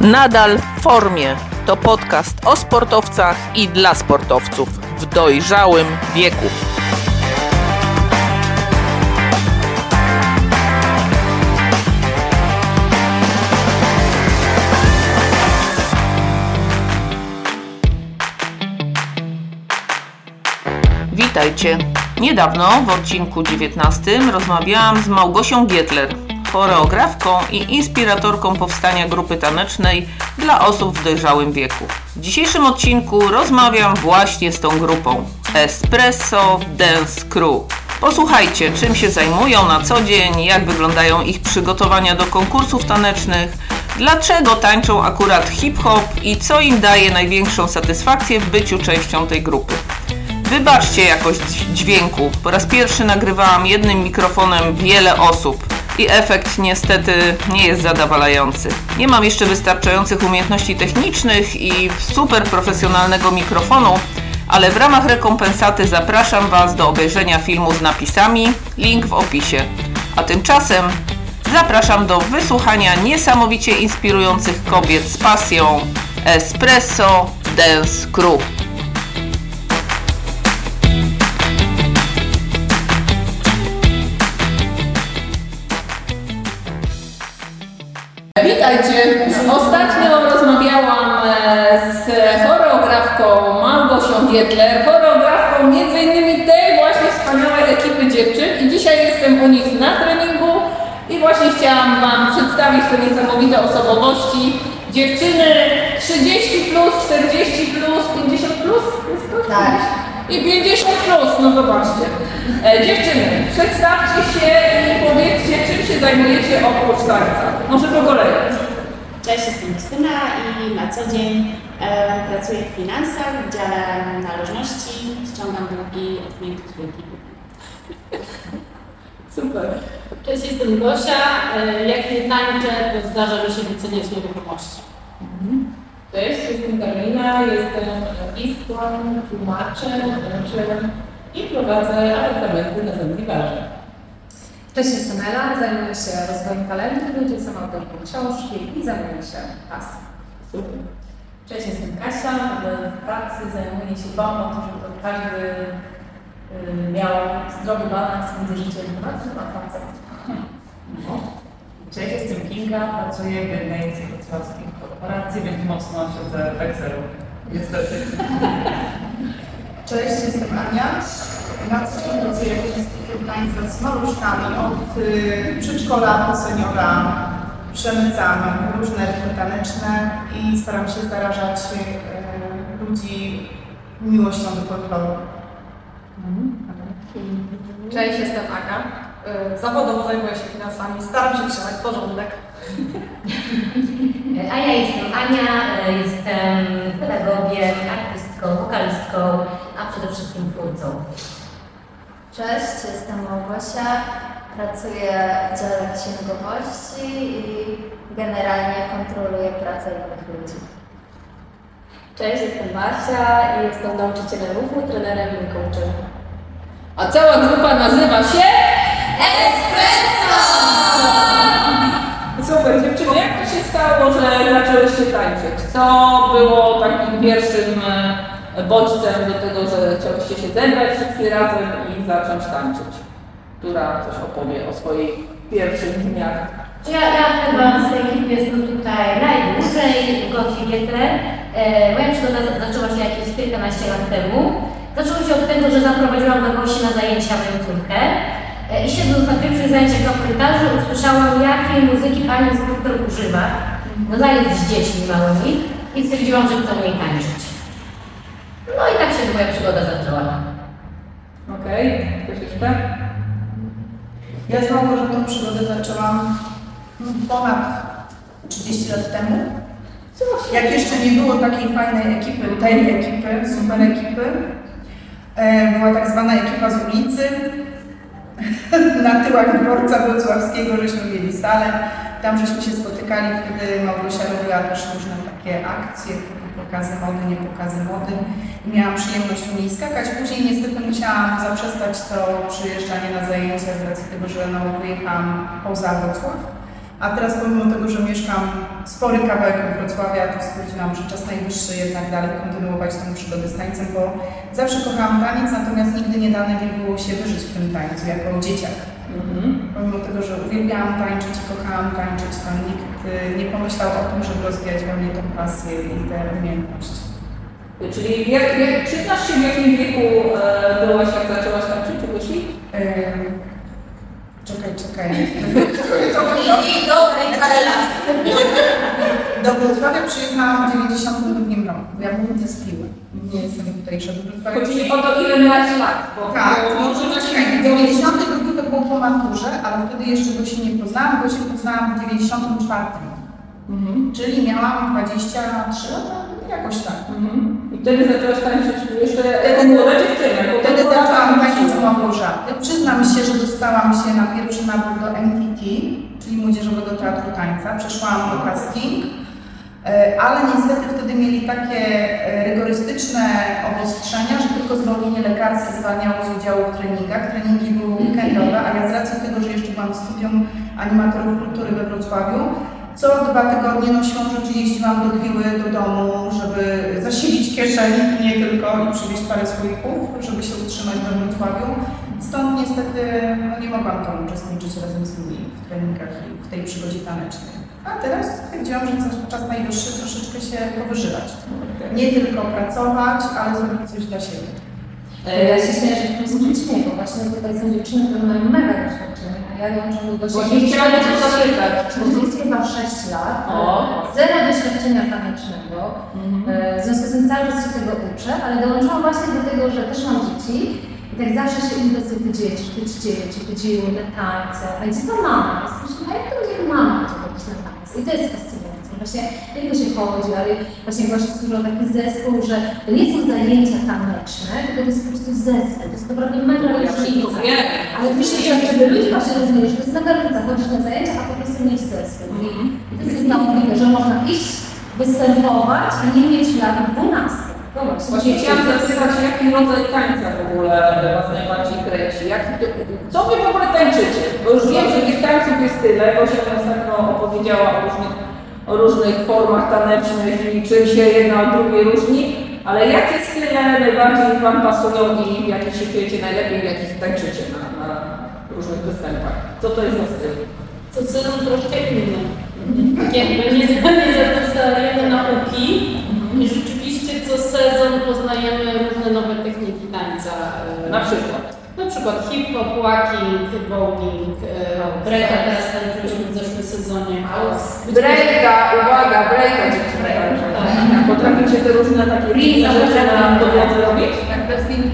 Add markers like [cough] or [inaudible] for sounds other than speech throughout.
Nadal w formie to podcast o sportowcach i dla sportowców w dojrzałym wieku. Witajcie. Niedawno w odcinku 19 rozmawiałam z Małgosią Gietler, choreografką i inspiratorką powstania grupy tanecznej dla osób w dojrzałym wieku. W dzisiejszym odcinku rozmawiam właśnie z tą grupą Espresso Dance Crew. Posłuchajcie, czym się zajmują na co dzień, jak wyglądają ich przygotowania do konkursów tanecznych, dlaczego tańczą akurat hip-hop i co im daje największą satysfakcję w byciu częścią tej grupy. Wybaczcie jakość dźwięku. Po raz pierwszy nagrywałam jednym mikrofonem wiele osób i efekt niestety nie jest zadowalający. Nie mam jeszcze wystarczających umiejętności technicznych i super profesjonalnego mikrofonu, ale w ramach rekompensaty zapraszam Was do obejrzenia filmu z napisami, link w opisie. A tymczasem zapraszam do wysłuchania niesamowicie inspirujących kobiet z pasją Espresso Dance Crew. Witajcie. Ostatnio rozmawiałam e, z choreografką Małgosią Gietler, choreografką innymi tej właśnie wspaniałej ekipy dziewczyn i dzisiaj jestem u nich na treningu i właśnie chciałam Wam przedstawić te niesamowite osobowości. Dziewczyny 30 plus, 40 plus, 50 plus? Tak. I 50 plus, no zobaczcie. E, dziewczyny, przedstawcie się i powiedzcie, czym się zajmujecie oprócz tańca. Może po kolei. Cześć, jestem Justyna i na co dzień e, pracuję w finansach, w dziale należności, ściągam długi od klientów Brytanii. Super. Cześć, jestem Gosia. E, Jak nie tańczę, to zdarza mi się wyceniać nieruchomości. Cześć, jestem Karolina, jestem artystką, tłumaczem, uczem i prowadzę apartamenty na Zanzibarze. Cześć, jestem Ela, zajmuję się rozwojem talentu, są autorką książki i zajmuję się pasją. Super. Cześć, jestem Kasia. W pracy zajmuję się dbam o to, żeby każdy y, miał zdrowy balans między życiem prywatnym a pracą. Cześć, jestem Kinga, pracuję w jednej z wrocławskich korporacji, więc mocno siedzę w Excelu. Niestety. [laughs] Cześć, jestem Ania. Na co dzień pracuję w Instytucie Tańca z maluszkami od y, przedszkola po seniora. Przemycamy różne rytmy taneczne i staram się zarażać y, ludzi miłością do folkloru. Cześć, jestem Aga. Y, Zawodowo zajmuję się finansami, staram się trzymać porządek. A ja jestem Ania, e, jestem pedagogiem, artystką, wokalistką, a przede wszystkim twórcą. Cześć, jestem Małgosia. Pracuję w dziale księgowości i generalnie kontroluję pracę innych ludzi. Cześć, jestem Basia i jestem nauczycielem ruchu, trenerem i coachem. A cała grupa nazywa się Super, dziewczyny, jak to się stało, że zaczęłyście tańczyć? Co było takim pierwszym e, bodźcem do tego, że chciałyście się zebrać wszystkie razem i zacząć tańczyć? Która coś opowie o swoich pierwszych dniach? Ja, ja chyba z tej ekipy jestem tutaj najdłużej, Gosi Gietre. E, moja przygoda za- zaczęła się jakieś kilkanaście lat temu. Zaczęło się od tego, że zaprowadziłam do Gosi na zajęcia moją córkę. E, I siedząc na pierwszych zajęciach na korytarzu usłyszałam, jakiej muzyki pani instruktor używa. No zajęć z dziećmi małymi i stwierdziłam, że chcę u niej tańczyć. No i tak się moja przygoda zaczęła. Okej, ktoś jeszcze? Ja z Małgorzatą przygodę zaczęłam mm, ponad 30 lat temu. Jak jeszcze nie było takiej fajnej ekipy, tej ekipy, super ekipy. E, Była tak zwana ekipa z ulicy. [laughs] Na tyłach dworca wrocławskiego żeśmy mieli salę. Tam żeśmy się spotykali, wtedy Małgosia robiła też różne takie akcje, pokazy mody, nie pokazy mody. I miałam przyjemność u niej skakać. Później niestety musiałam zaprzestać to przyjeżdżanie na zajęcia z racji tego, że no, wyjechałam poza Wrocław. A teraz pomimo tego, że mieszkam spory kawałek od Wrocławia, to stwierdziłam, że czas najwyższy jednak dalej kontynuować tę przygodę z tańcem, bo zawsze kochałam taniec, natomiast nigdy nie dane mi było się wyżyć w tym tańcu jako dzieciak. Pomimo tego, że uwielbiałam tańczyć i kochałam tańczyć, to nikt y, nie pomyślał o tym, żeby rozwijać we mnie tą pasję i tę umiejętność. Czyli jak, jak, przyznasz się w jakim wieku e, byłaś, jak zaczęłaś tańczyć, czy wyszli? Czekaj, czekaj. I dobrej. Do Wrocławia przyjechałam w 92 roku, ja mówię ze Spiły. Nie jestem tutejsza do Wrocławia. Chodzi o to, ile miałaś lat. Bo, Tak, bo, czekaj, 92 to było po maturze, ale wtedy jeszcze go się nie poznałam, bo się poznałam w 94. Mhm. Czyli miałam 23 lata, jakoś tak. Mhm. I wtedy zaczęłaś tańczyć jeszcze jako młoda dziewczyna. Wtedy zaczęłam tańczyć z. Przyznam się, że dostałam się na pierwszy nabór do MTT, czyli Młodzieżowego Teatru Tańca. Przeszłam do casting, e, ale niestety wtedy mieli takie e, rygorystyczne obostrzenia, że tylko zwolnienie lekarskie zwalniało z udziału w treningach. Treningi były weekendowe, a ja z racji tego, że jeszcze byłam w studium animatorów kultury we Wrocławiu, co dwa tygodnie no siłą rzeczy jeździłam do Gwiły, do domu, żeby zasilić kieszeń, nie tylko i przywieźć parę słoików, żeby się utrzymać we Wrocławiu. Stąd niestety no, nie mogłam tam uczestniczyć razem z nimi w treningach i w tej przygodzie tanecznej. A teraz stwierdziłam, że czas- czas najwyższy troszeczkę się powyżywać. Nie tylko pracować, ale zrobić coś dla siebie. Ja się śmieję, że to jest przeciwnie, bo właśnie tutaj są dziewczyny, które mają mega doświadczenie, ja dołączam do Właśnie chciałam cię zapytać. 40 chyba 6 lat, O. zero doświadczenia tanecznego, e, w związku z tym cały czas się tego uczę, ale dołączyłam właśnie do tego, że też mam dzieci i tak zawsze się interesuję, te dzieci, te dzieci, chodziły na tańce, a gdzie ta mama? Jesteśmy, a jak to będzie mama chodzić na tańce? I to jest. Właśnie nie tylko się chodzi, ale właśnie właśnie stworzył taki zespół, że to nie są zajęcia taneczne, tylko to jest po prostu zespół. To jest naprawdę mega różnica. Ale myślę, że żeby ludzie właśnie rozumieli, że to jest taka różnica, chodzić na zajęcia, a po prostu mieć zespół. I i to jest niesamowite, że można iść, występować, a nie mieć lat 12. No właśnie, Właśnie chciałam zapytać, jaki rodzaj tańca w ogóle Was najbardziej kręci? Jak, co Wy w ogóle tańczycie? Bo już wiem, że tych tańców jest tyle, bo się ostatnio opowiedziała o różnych, o różnych formach tanecznych i czym się jedna od drugiej różni, ale jakie style najbardziej Wam pasują i w jakich się czujecie najlepiej, w jakich tańczycie na, na różnych występach? Co to jest za styl? To sezon troszkę inny. Jakby nie, zaprzestajemy nauki i rzeczywiście co sezon poznajemy różne nowe techniki tańca. e, Na przykład. Na przykład hip-hop, walking, voguing, e, breaka teraz tańczyliśmy w zeszłym sezonie. Breaka, uwaga, breaka dziewczyny tańczą. Potraficie te różne takie różne rzeczy na podłodze robić? Tak bez filmu.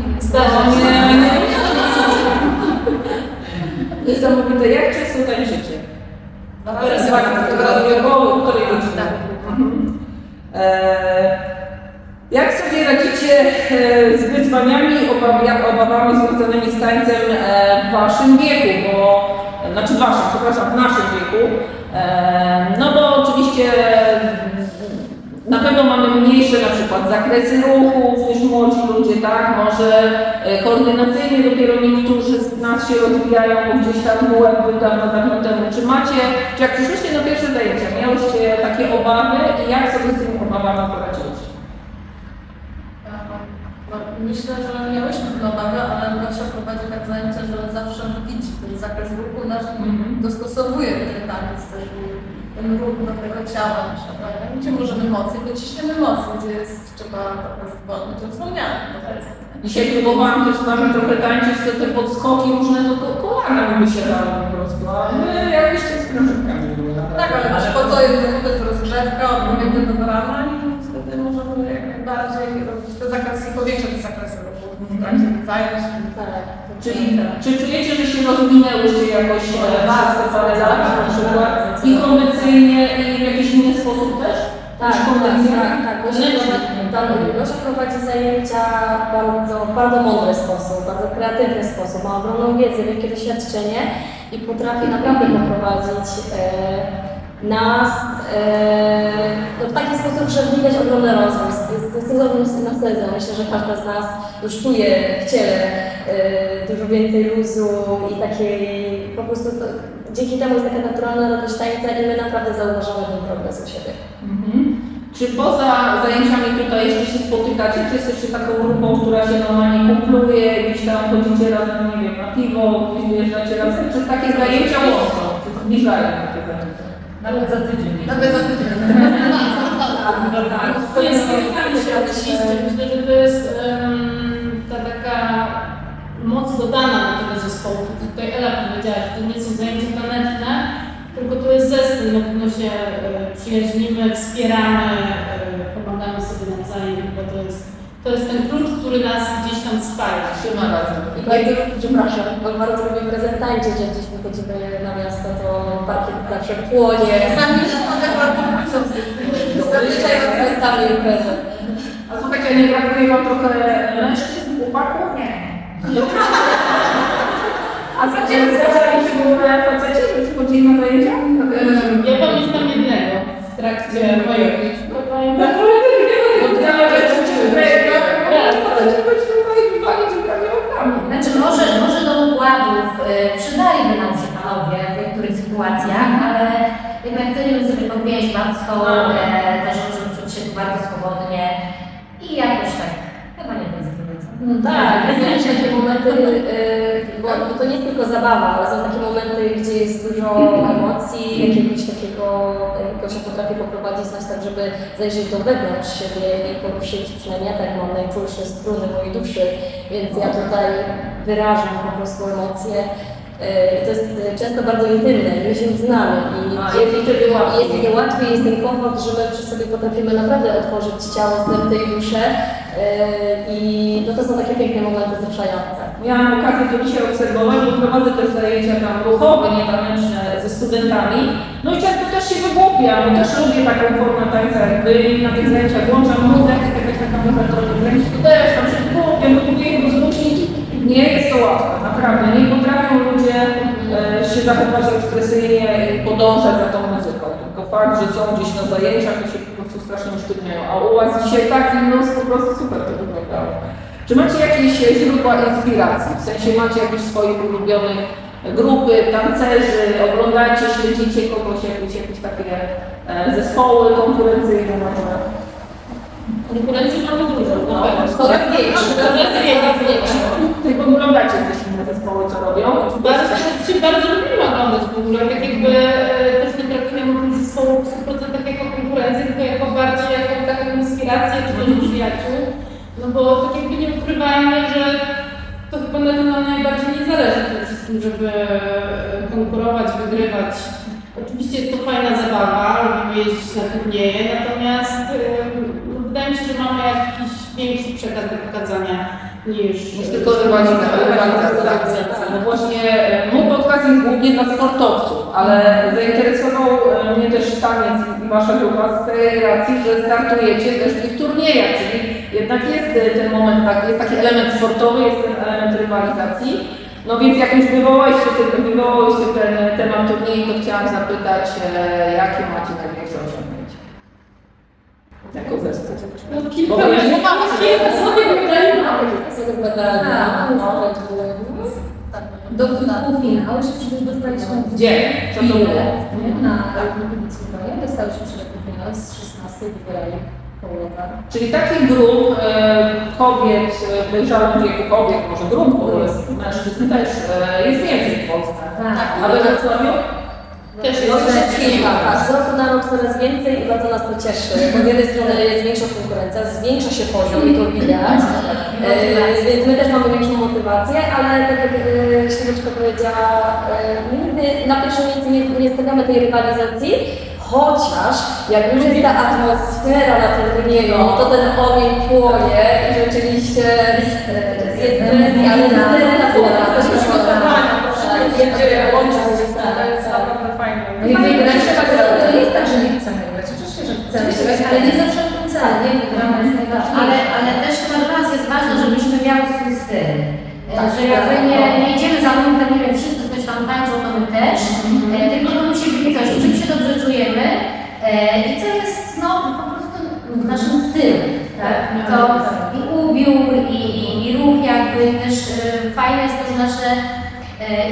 Niesamowite. Jak często tańczycie? Dwa razy. razy. Dwa razy w tygodniu, około półtorej godziny. Z wyzwaniami obawami związanymi z tańcem e, w waszym wieku, bo, znaczy waszym, przepraszam, w naszym wieku, E, no bo oczywiście na pewno mamy mniejsze na przykład zakresy ruchów niż młodzi ludzie, tak? Może e, koordynacyjnie dopiero niektórzy z nas się rozwijają, bo gdzieś tam łeb był dawno, dawno temu. Czy macie, czy jak przyszliście na pierwsze zajęcia, miałyście takie obawy i jak sobie z tymi obawami poradziłyście? No, myślę, że miałyśmy te obawy, ale Gosia prowadzi tak zajęcia, że zawsze widzi ten zakres ruchu nasz i Mhm. dostosowuje ten taniec też ten ruch do tego ciała naszego. Gdzie możemy mocniej, to ciśniemy mocniej, gdzie jest trzeba trochę zwolnić, jest- Dzisiaj próbowałam też z wami trochę tańczyć, to te podskoki różne, to, to kolana mi wysiadały po prostu, a wy jakbyście z krążykami były. Tak, ale wiesz, po co jest to jest rozgrzewka, odpowiednio do rana i wtedy możemy jak najbardziej robić te zakresy, powiększać Tak. Czyli czy czujecie, że się rozwinęłyście jakoś te parę lat na przykład i kondycyjnie i w jakiś inny sposób też? Tak, tak, kondycyjnie? tak, tak. Gosia, prowadzi- zajęcia w bardzo, bardzo mądry sposób, bardzo kreatywny sposób, ma ogromną wiedzę, wielkie doświadczenie i potrafi naprawdę poprowadzić e, nas no, w taki sposób, że widać ogromny rozwój. Z, sezonu na sezon myślę, że każda z nas już czuje w ciele dużo więcej luzu i takiej po prostu to, dzięki temu jest taka naturalna radość tańca i my naprawdę zauważamy ten progres u siebie. Mhm. Czy poza zajęciami tutaj jeszcze się spotykacie? Czy jesteście taką grupą, która się normalnie kumpluje, gdzieś tam chodzicie razem, nie wiem, na piwo, gdzieś wyjeżdżacie razem? Czy takie zajęcia łączą? Czy zbliżają? Nawet za tydzień. Nawet za tydzień. [laughs] To jest spotkanie się oczywiście. Myślę, że to jest ta taka moc dodana do tego zespołu. Tutaj Ela powiedziała, że to nie są zajęcia taneczne, tylko to jest zespół, na pewno się e, przyjaźnimy, wspieramy, e, pomagamy sobie nawzajem, bo to jest, to jest ten klucz, który nas gdzieś tam spaja. Trzyma razem. I bardzo, przepraszam, bo bardzo lubię prezentancie, że jak gdzieś wychodzimy na miasto, to parkiet zawsze płonie. Sami się Zazwyczaj rozkręcamy imprezę. A słuchajcie, nie brakuje Wam trochę mężczyzn, chłopaków? Nie. A zdarzają się w ogóle faceci, którzy chodzili na zajęcia? Ja pamiętam jednego w trakcie Znaczy może, może do układów y, przydaliby nam się panowie w niektórych sytuacjach, ale jednak chcemy sobie podwieźć babstwo, e, też możemy czuć się tu bardzo swobodnie i jakoś tak, chyba nie tęsknimy. co? No tak, jest też takie momenty, bo bo to nie jest tylko zabawa, ale są takie momenty, gdzie jest dużo emocji, jakiegoś takiego, yy, Gosia potrafi poprowadzić nas tak, żeby zajrzeć do wewnątrz siebie i poruszyć, przynajmniej ja tak mam najczulsze struny mojej duszy, więc ja tutaj wyrażam po prostu emocje. Yy, I to jest yy, często bardzo intymne, my się znamy i A, jest wtedy jest wtedy łatwiej, jest ten komfort, że my przy sobie potrafimy naprawdę otworzyć ciało, serce i duszę yy, i no to są takie piękne momenty wzruszające. Miałam okazję to dzisiaj obserwować, bo prowadzę też zajęcia tam ruchowe, nietaneczne ze studentami. No i często też się wygłupiam, bo też lubię taką formę tańca, jakby na tych zajęciach włączam muzykę, jakaś taka muzyka, to kręci, to też tam się wygłupiam, bo ich rozluźnić. Nie jest to łatwe, naprawdę. Nie potrafią ludzie e, się zachować ekspresyjnie i podążać za tą muzyką. Tylko fakt, że są gdzieś na zajęciach, to się po prostu strasznie usztywniają. A u Was dzisiaj taki mnóstwo, po prostu super to wyglądało. Czy macie jakieś źródła inspiracji? W sensie macie jakieś swoich ulubionych grupy, tancerzy, oglądacie, śledzicie kogoś, jakieś, jakieś takie e, zespoły konkurencyjne może? Konkurencji mamy dużo, pewno. Coraz większe. Coraz większe. Tylko oglądacie jakieś inne zespoły, co robią? Bardzo, się bardzo lubimy oglądać w ogóle, tak jakby e, też nie traktujemy tych zespołów w 100% jako konkurencję, tylko jako bardziej jako taką inspirację czy też przyjaciół. No bo tak jakby nie ukrywajmy, że to chyba na tym najbardziej nie zależy przede wszystkim, żeby e, konkurować, wygrywać. Oczywiście jest to fajna zabawa, lubimy jeździć na turnieje, natomiast no, wydaje mi się, że mamy jakiś większy przekaz do pokazania niż, Niż tylko rywalizacja. rywalizacja. No właśnie, e, mój podcast jest głównie dla sportowców, ale zainteresował e, mnie też taniec i Wasza grupa z tej racji, że startujecie też w tych turniejach, czyli jednak jest e, ten moment, tak, jest taki element sportowy, jest ten element rywalizacji. No więc jak już wywołaliście ten, wywołaliście ten temat turnieju, to chciałam zapytać, e, jakie macie osiągnięcia? Jako zespół. No, kilka, Bo ja- kilka sobie A, Do półfinału się przecież dostaliśmy Gdzie? Co to było? Na Republice dostałyśmy się do półfinału z 16 wygrali połowa. Czyli takich grup e, kobiet e, w dojrzałym wieku, kobiet, może grup w ogóle, mężczyzn też e, jest więcej w Polsce. Tak. A we Wrocławiu? Też No jest tak. Z roku na rok coraz więcej i bardzo nas to cieszy. Bo z jednej strony jest większa konkurencja, zwiększa się poziom i to widać. E, więc my też mamy większą motywację, ale tak jak e, Śliweczka powiedziała, e, nigdy na pierwszym miejscu nie, nie stawiamy tej rywalizacji, chociaż jak już jest ta atmosfera na tym turnieju, to ten ogień płonie i rzeczywiście jest presja, ale jest presja łączy się fajne. No i wygrać to nie jest tak, że nie chcemy grać. Oczywiście, że chcemy grać, ale nie za wszelką cenę. Nie, wygramy jest najważniejsze. Ale, ale też chyba dla nas jest ważne, żebyśmy miały swój styl. E, Tak, że jakby nie, nie idziemy za mną, tak nie wiem, wszyscy coś tam tańczą, to my też. E, tylko to musi być coś, czym się dobrze czujemy e, i co jest no, po prostu w naszym stylu. Tak? I to i ubiór, i, i, i ruch jakby też fajne jest to, że nasze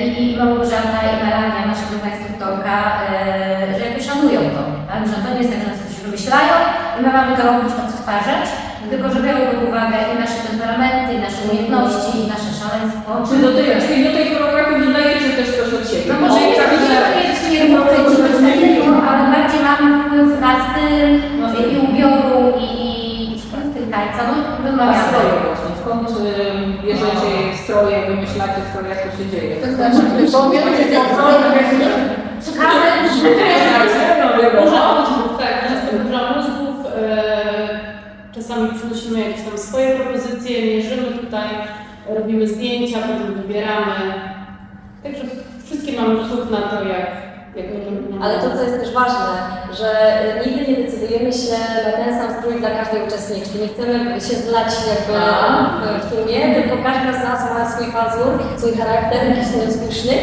i, i Małgorzata i Melania, nasza druga instruktorka, e, że jakby szanują to, tak? Że to nie jest tak, że coś wymyślają i my mamy to robić, odtwarzać, tylko że biorą pod uwagę i nasze temperamenty, i nasze umiejętności, i nasze szaleństwo. Czy do tej, czyli do tej choreografii dodajecie też coś od siebie? No może nie tak, że... nie tego, ale bardziej mamy wpływ na styl i ubioru i, i styl tańca. No, A wymawiamy. stroje właśnie, skąd y, bierzecie stroje, wymyślacie stroje, jak to się dzieje? To znaczy, powiem, że Szukamy, No wiadomo. Dużo mózgów, tak, często dużo mózgów. E, czasami przynosimy jakieś tam swoje propozycje, mierzymy tutaj, robimy zdjęcia, potem wybieramy. Także wszystkie mamy wpływ na to, jak, jak my to robimy. Ale to, co jest też ważne, że nigdy nie decydujemy się na ten sam strój dla każdej uczestniczki. Nie chcemy się zlać jakby w, w tłumie, tylko każda z nas ma swój pazur, swój charakter, jakiś rozpuszczny.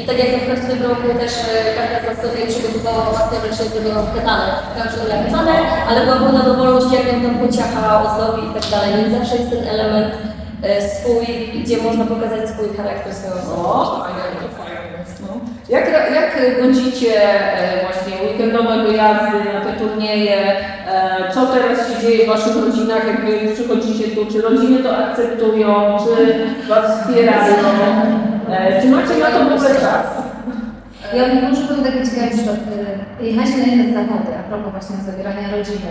I tak jak na przykład w tym roku też y, każda z nas sobie przygotowała własne ręcznie zrobioną ketanę. Także dla ketanę, ale była pełna dowolność, jak ją tam pociacha, ozdobi i tak dalej. Więc zawsze jest ten element y, swój, gdzie można pokazać swój charakter, swoją osobowość. O, fajnie, to fajnie jest, no. Jak, jak godzicie e, właśnie weekendowe wyjazdy na te turnieje? E, co teraz się dzieje w Waszych rodzinach, jak Wy przychodzicie tu? Czy rodziny to akceptują? Czy Was wspierają? E, czy macie na to w czas? Ja może powiem taki ciekawy przykład. Na jedne zachody, a propos właśnie zabierania rodziny.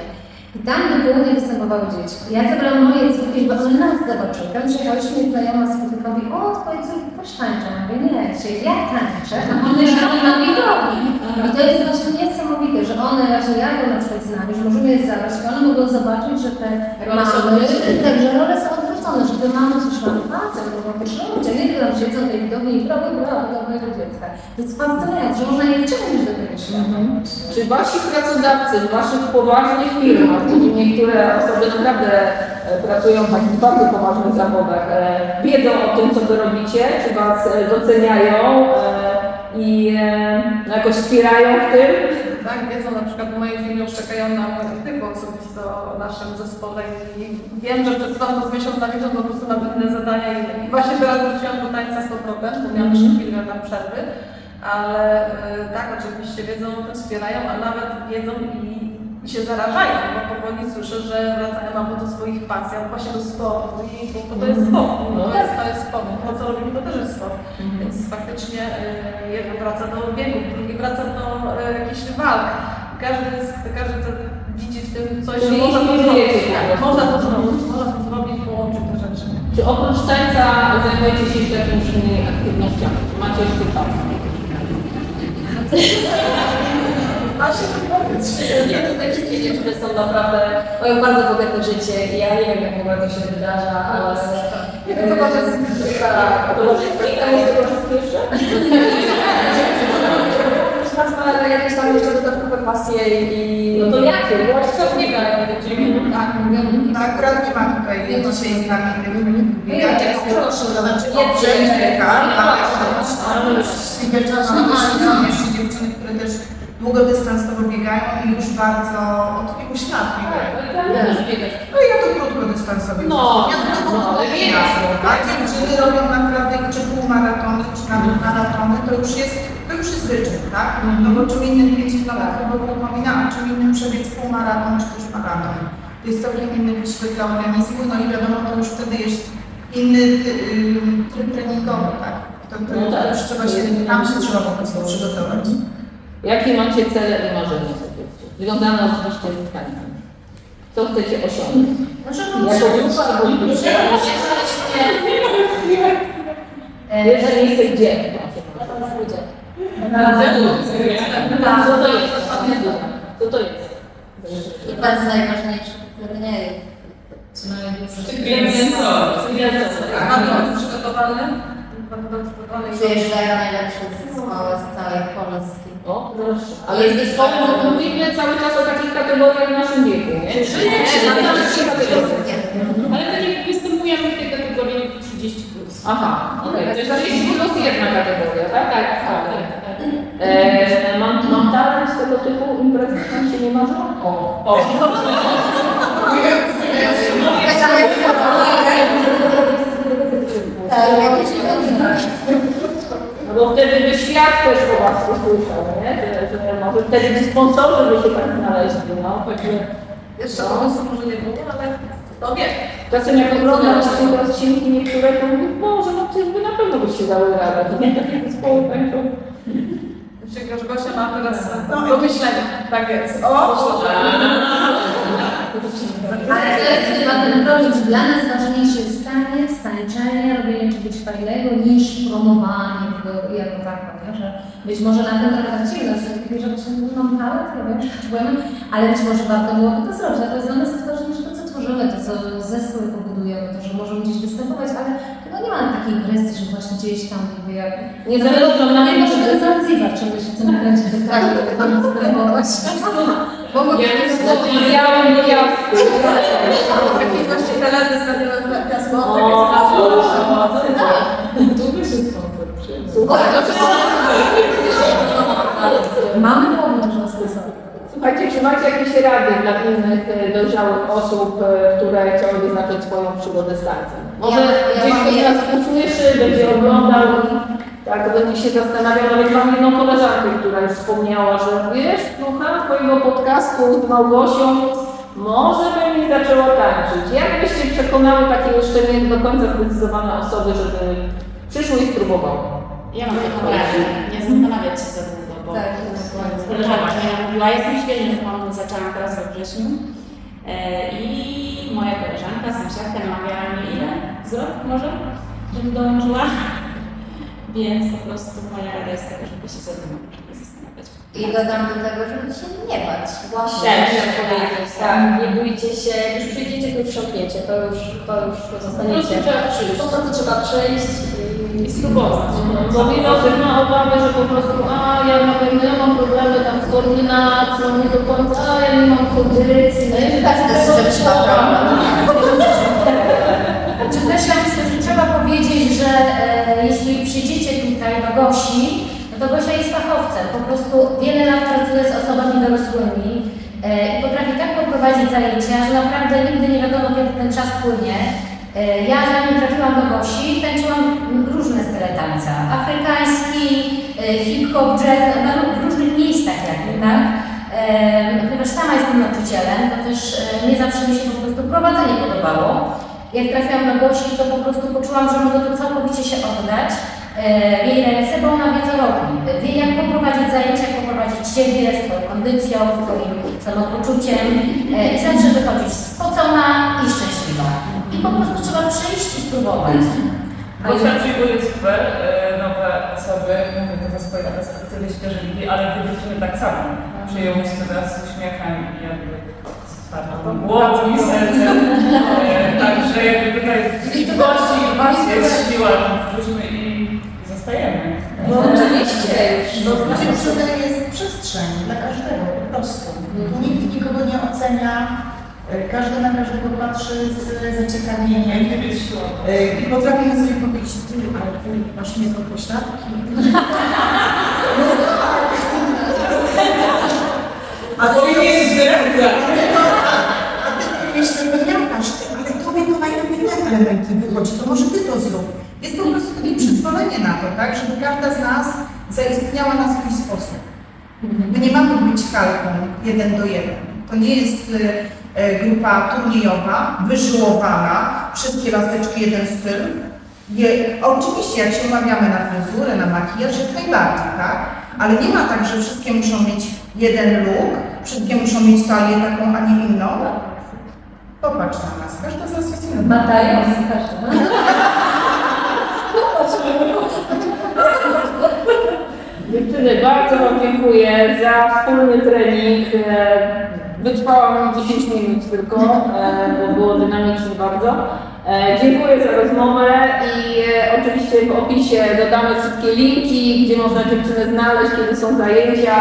I tam do południa występowały dzieci. Ja zabrałam moje córki, bo one nas zobaczyły. Tam przyjechałyśmy i znajoma z chłopakiem mówi, o, twoje córki też tańczą. Ja mówię, nie, dzisiaj ja tańczę, a one szły na widoki. I to jest właśnie niesamowite, że one właśnie jadą na przykład z nami, że możemy je zabrać i one mogą zobaczyć, że te mamy, odwrócone. tak, że role są odwrócone, że te mamy też robić, a nie tylko tam siedzą tej widowni i brawo, brawo do mojego dziecka. To jest fascynujące, że można je wciągnąć do tego świata. Czy Wasi pracodawcy w Waszych poważnych firmach, czyli niektóre osoby naprawdę e, pracują w takich bardzo poważnych zawodach, e, wiedzą o tym, co Wy robicie? Czy Was e, doceniają i no jakoś wspierają w tym? Tak, wiedzą na przykład w mojej firmie już czekają na typu osobiście o naszym zespole i wiem, że przesuwam to z miesiąc na miesiąc, po prostu mam inne zadania i, właśnie teraz wróciłam do tańca 100%, bo miałam jeszcze chwilę tam przerwy, ale y, tak, oczywiście wiedzą o tym, wspierają, a nawet wiedzą i, i się zarażają, bo powoli słyszę, że wracają albo do swoich pasji, albo właśnie do sportu i bo, bo to jest sport, no, to, jest, to jest sport, to co robimy to też jest sport, więc faktycznie y, jeden wraca do biegów, drugi wraca do y, jakichś walk, każdy, jest, każdy widzi w tym coś, że można to zrobić, tak, można to zrobić, można to zrobić, połączyć te rzeczy. Czy oprócz tańca zajmujecie się jeszcze jakimiś innymi aktywnościami? Czy Macie jeszcze czas? A się to powiedz. Nie, tutaj wszystkie dziewczyny są naprawdę, mają bardzo bogate życie i ja nie wiem, jak w ogóle to się wydarza, ale... Nie wiem, co to jest. Tak, to może jest nas ma jakieś tam jeszcze dodatkowe pasje i... No to jakie? Właśnie Co biegają dzieci? Tak, no akurat nie ma tutaj dzisiaj z nami tych biegaczy. Proszę, Znaczy, nie owszem, biega, ale Ale świadczone są jeszcze dziewczyny, które też długodystansowo biegają i już bardzo od kilku lat biegają. No i ja to krótkodystansowo. No, ja to no, no, ale wiesz, A dziewczyny robią naprawdę czy półmaratony, czy nawet maratony, to już jest, to już jest wyczyn, tak? No bo czym innym 5 km upomina, a czym innym przebiec półmaraton, czy też maraton. To jest całkiem inny wysiłek dla organizmu, no i wiadomo, to już wtedy jest inny ym, tryb treningowy, tak? To, to, No tak. już trzeba się, tam się trzeba po prostu przygotować. Jakie macie cele i marzenia sobie? Związane oczywiście z. Co chcecie osiągnąć? Jako grupa albo indywidualnie? E, Pierwsze miejsce gdzie? Ja tam pójdzie. Co to jest? Co to jest? I pan z najważniejszych turniejów. Bardzo przygotowany. Bardzo przygotowany. Przyjeżdżają najlepsze zespoły z całej Polski. O, proszę. Ale jesteś pomysł, mówimy cały czas o takich kategoriach w naszym wieku, nie? Ale tak jak Aha, okej. Okay. To jest 40 jedna kategoria, tak? Tak, tak. E, mam, mam talent z tego typu imprez, tam się nie marzą? O. o. No bo wtedy by świat też o was usłyszał, nie? Że, że może wtedy by sponsorzy by się tak znaleźli, no. Jeszcze o może nie mówię, ale to wie. czasem jak oglądam właśnie te odcinki niektóre, to mówię, Boże, no przecież by na pewno byście dały radę, to nie takie zespoły. Myślę, że Gosia ma teraz no, do myślenia. Tak jest. O! [laughs] Ale to jest chyba ten problem, że dla nas ważniejszy jest taniec, tańczenie, robienie czegoś fajnego niż promowanie tego jako tako, nie? że być może na tym traktacie nas takie, że mam talent, robię, ale być może warto byłoby to zrobić. Dla nas jest ważniejsze to, co tworzymy, to, co zespoły pobudujemy, to, że możemy gdzieś występować, ale chyba nie ma takiej presji, że właśnie gdzieś tam jakby jak... Niezależnie od Nie nas, czy- Zanzibar, czego się chcemy kraju, żeby występować. Bo mogę Białym gwiazdku. Jakieś właśnie talety z Radio Piasło. O, Takie o, są. o, Tu wyszedł sponsor. Słuchaj, Mamy powód, że nas to są. Słuchajcie, czy macie jakieś rady dla innych e, dojrzałych osób, e, które chciałyby zacząć swoją przygodę z tańcem? Może Ja- ja gdzieś ktoś jedno. nas usłyszy, będzie oglądał i tak będzie się zastanawiał, nawet mam jedną koleżankę, która już wspomniała, że wiesz, słucham twojego podcastu z Małgosią, może bym mi zaczęła tańczyć. Jak byście przekonały takie jeszcze nie do końca zdecydowane osoby, żeby przyszły i spróbowały? Ja mam taką radę, nie zastanawiać się za długo, bo Tak, koleżanka mi mówiła, jestem świetnie, mam zaczęłam teraz we wrześniu e, i moja koleżanka, sąsiadka namawiała mnie ile? Z rok może, żebym dołączyła. [laughs] Więc po prostu moja rada jest taka, żeby się za długo nie zastanawiać. I dodam do tego, żeby się nie bać. Właśnie, Tak, tak, powiedzieć. tak, nie bójcie się, jak już przyjdziecie, to już wsiąkniecie, to już, to już zostaniecie. Po prostu trzeba przyjść. Po prostu trzeba przyjść i spróbować. Bo wiele osób ma obawę, że po prostu, a ja na pewno ja mam problemy tam z koordynacją, nie do końca, a ja nie mam kondycji. No i tak To jest czymś ma problem. Czy też ja myślę, że trzeba powiedzieć, że e, jeśli przyjdziecie tutaj do Gosi, no to Gosia jest fachowcem. Po prostu wiele lat pracuje z osobami dorosłymi e, i potrafi tak poprowadzić zajęcia, że naprawdę nigdy nie wiadomo, kiedy ten czas płynie. E, ja zanim trafiłam do Gosi, tańczyłam różne style tańca. Afrykański, e, hip-hop, jazz, na, w różnych miejscach jakby, tak? Ponieważ sama jestem nauczycielem, to też nie zawsze mi się po prostu prowadzenie podobało. Jak trafiłam do Gosi, to po prostu poczułam, że mogę tu całkowicie się oddać w jej ręce, bo ona wie co robi. Wie jak poprowadzić zajęcia, jak poprowadzić Ciebie, swoją kondycją, swoim samopoczuciem e, i zawsze wychodzić spocona i szczęśliwa. I po prostu trzeba przyjść i spróbować. Gosia przyjmuje super e, nowe osoby, mówię to za swoje lata wtedy świeżyki, ale wy dziewczyny tak samo. Przyjęłyście teraz z uśmiechem i jakby z otwartą głową i sercem. E, Także jakby tutaj w gości was jest siła, wróćmy zostajemy. No oczywiście już. No, dziewczyny jest przestrzeń dla każdego, po prostu. Tu nikt nikogo nie ocenia, e, każdy na każdego patrzy z zaciekawieniem. E, I potrafimy sobie powiedzieć, ty, ale ty masz niezłe pośladki. [laughs] A To nie jest zdradza. a ty myślę, wymiatasz ty, ale tobie to najlepiej te elementy wychodzi, to może ty to zrób. Jest po prostu takie przyzwolenie na to, tak, żeby każda z nas zaistniała na swój sposób. My nie mamy być kalką jeden do jeden. To nie jest e, e, grupa turniejowa, wyżyłowana, wszystkie laseczki, jeden styl. Oczywiście, jak się umawiamy na fryzurę, na makijaż, jak najbardziej, tak? Ale nie ma tak, że wszystkie muszą mieć jeden look, wszystkie muszą mieć talię taką, a nie inną. Popatrz na nas, każda z nas jest inna. Batajon, każdy. Dziewczyny, bardzo Wam dziękuję za wspólny trening. E, Wytrwałam 10 minut tylko, e, bo było dynamicznie bardzo. E, Dziękuję za rozmowę i oczywiście w opisie dodamy wszystkie linki, gdzie można dziewczyny znaleźć, kiedy są zajęcia.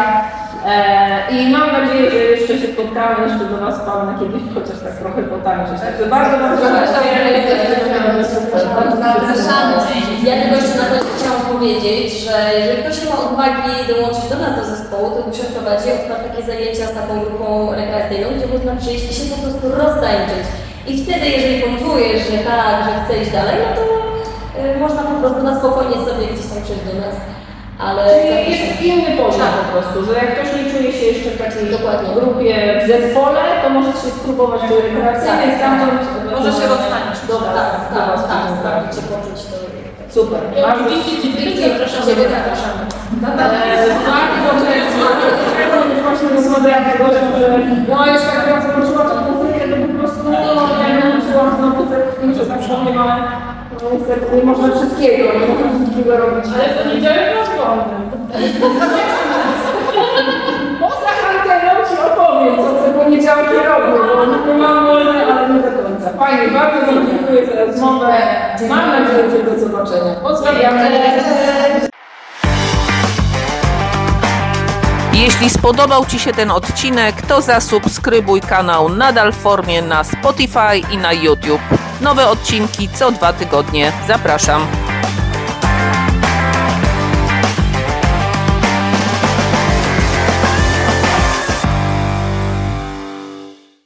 I mam nadzieję, że jeszcze się spotkamy, jeszcze do Was wpadnę kiedyś chociaż tak trochę potańczyć. Także bardzo Wam dziękuję. Zapraszamy. Ja tylko jeszcze na powiedzieć, że jeżeli ktoś nie ma odwagi dołączyć do nas do zespołu, to Gusia prowadzi takie zajęcia z taką grupą rekreacyjną, gdzie można przyjść i się po prostu roztańczyć. I wtedy, jeżeli poczujesz, że tak, że chce iść dalej, no to y, można po prostu na spokojnie sobie gdzieś tam przyjść do nas. ale Czyli jest inny poziom po prostu, że jak ktoś nie czuje się jeszcze w takiej Dokładnie. grupie, w zespole, to może się spróbować tej rekreacyjnej, Tak, stamtąd Może się rozstaniesz. do Tak, tak, tak, do was tak, tak, tak, cię poczuć to. Super. I Bardzo- oczywiście dziewczyny zapraszamy. Ciebie zapraszamy. Eee, Bardzo dobrze, że właśnie rozmawiałam tego, że no już tak jak zobaczyła tą muzykę, to po prostu no, no ja nie czułam znowu tak, że tak nie ma, no niestety nie można wszystkiego, nie można wszystkiego robić. Ale w poniedziałek masz wolny. [laughs] Poza anteną ci opowiem, co poniedziałki robią, bo nie mam wolne, ale nie do końca. Fajnie, bardzo Wam dziękuję za rozmowę. Mam nadzieję, że do zobaczenia. Pozdrawiamy. Jeśli spodobał Ci się ten odcinek, to zasubskrybuj kanał nadal w formie na Spotify i na YouTube. Nowe odcinki co dwa tygodnie. Zapraszam.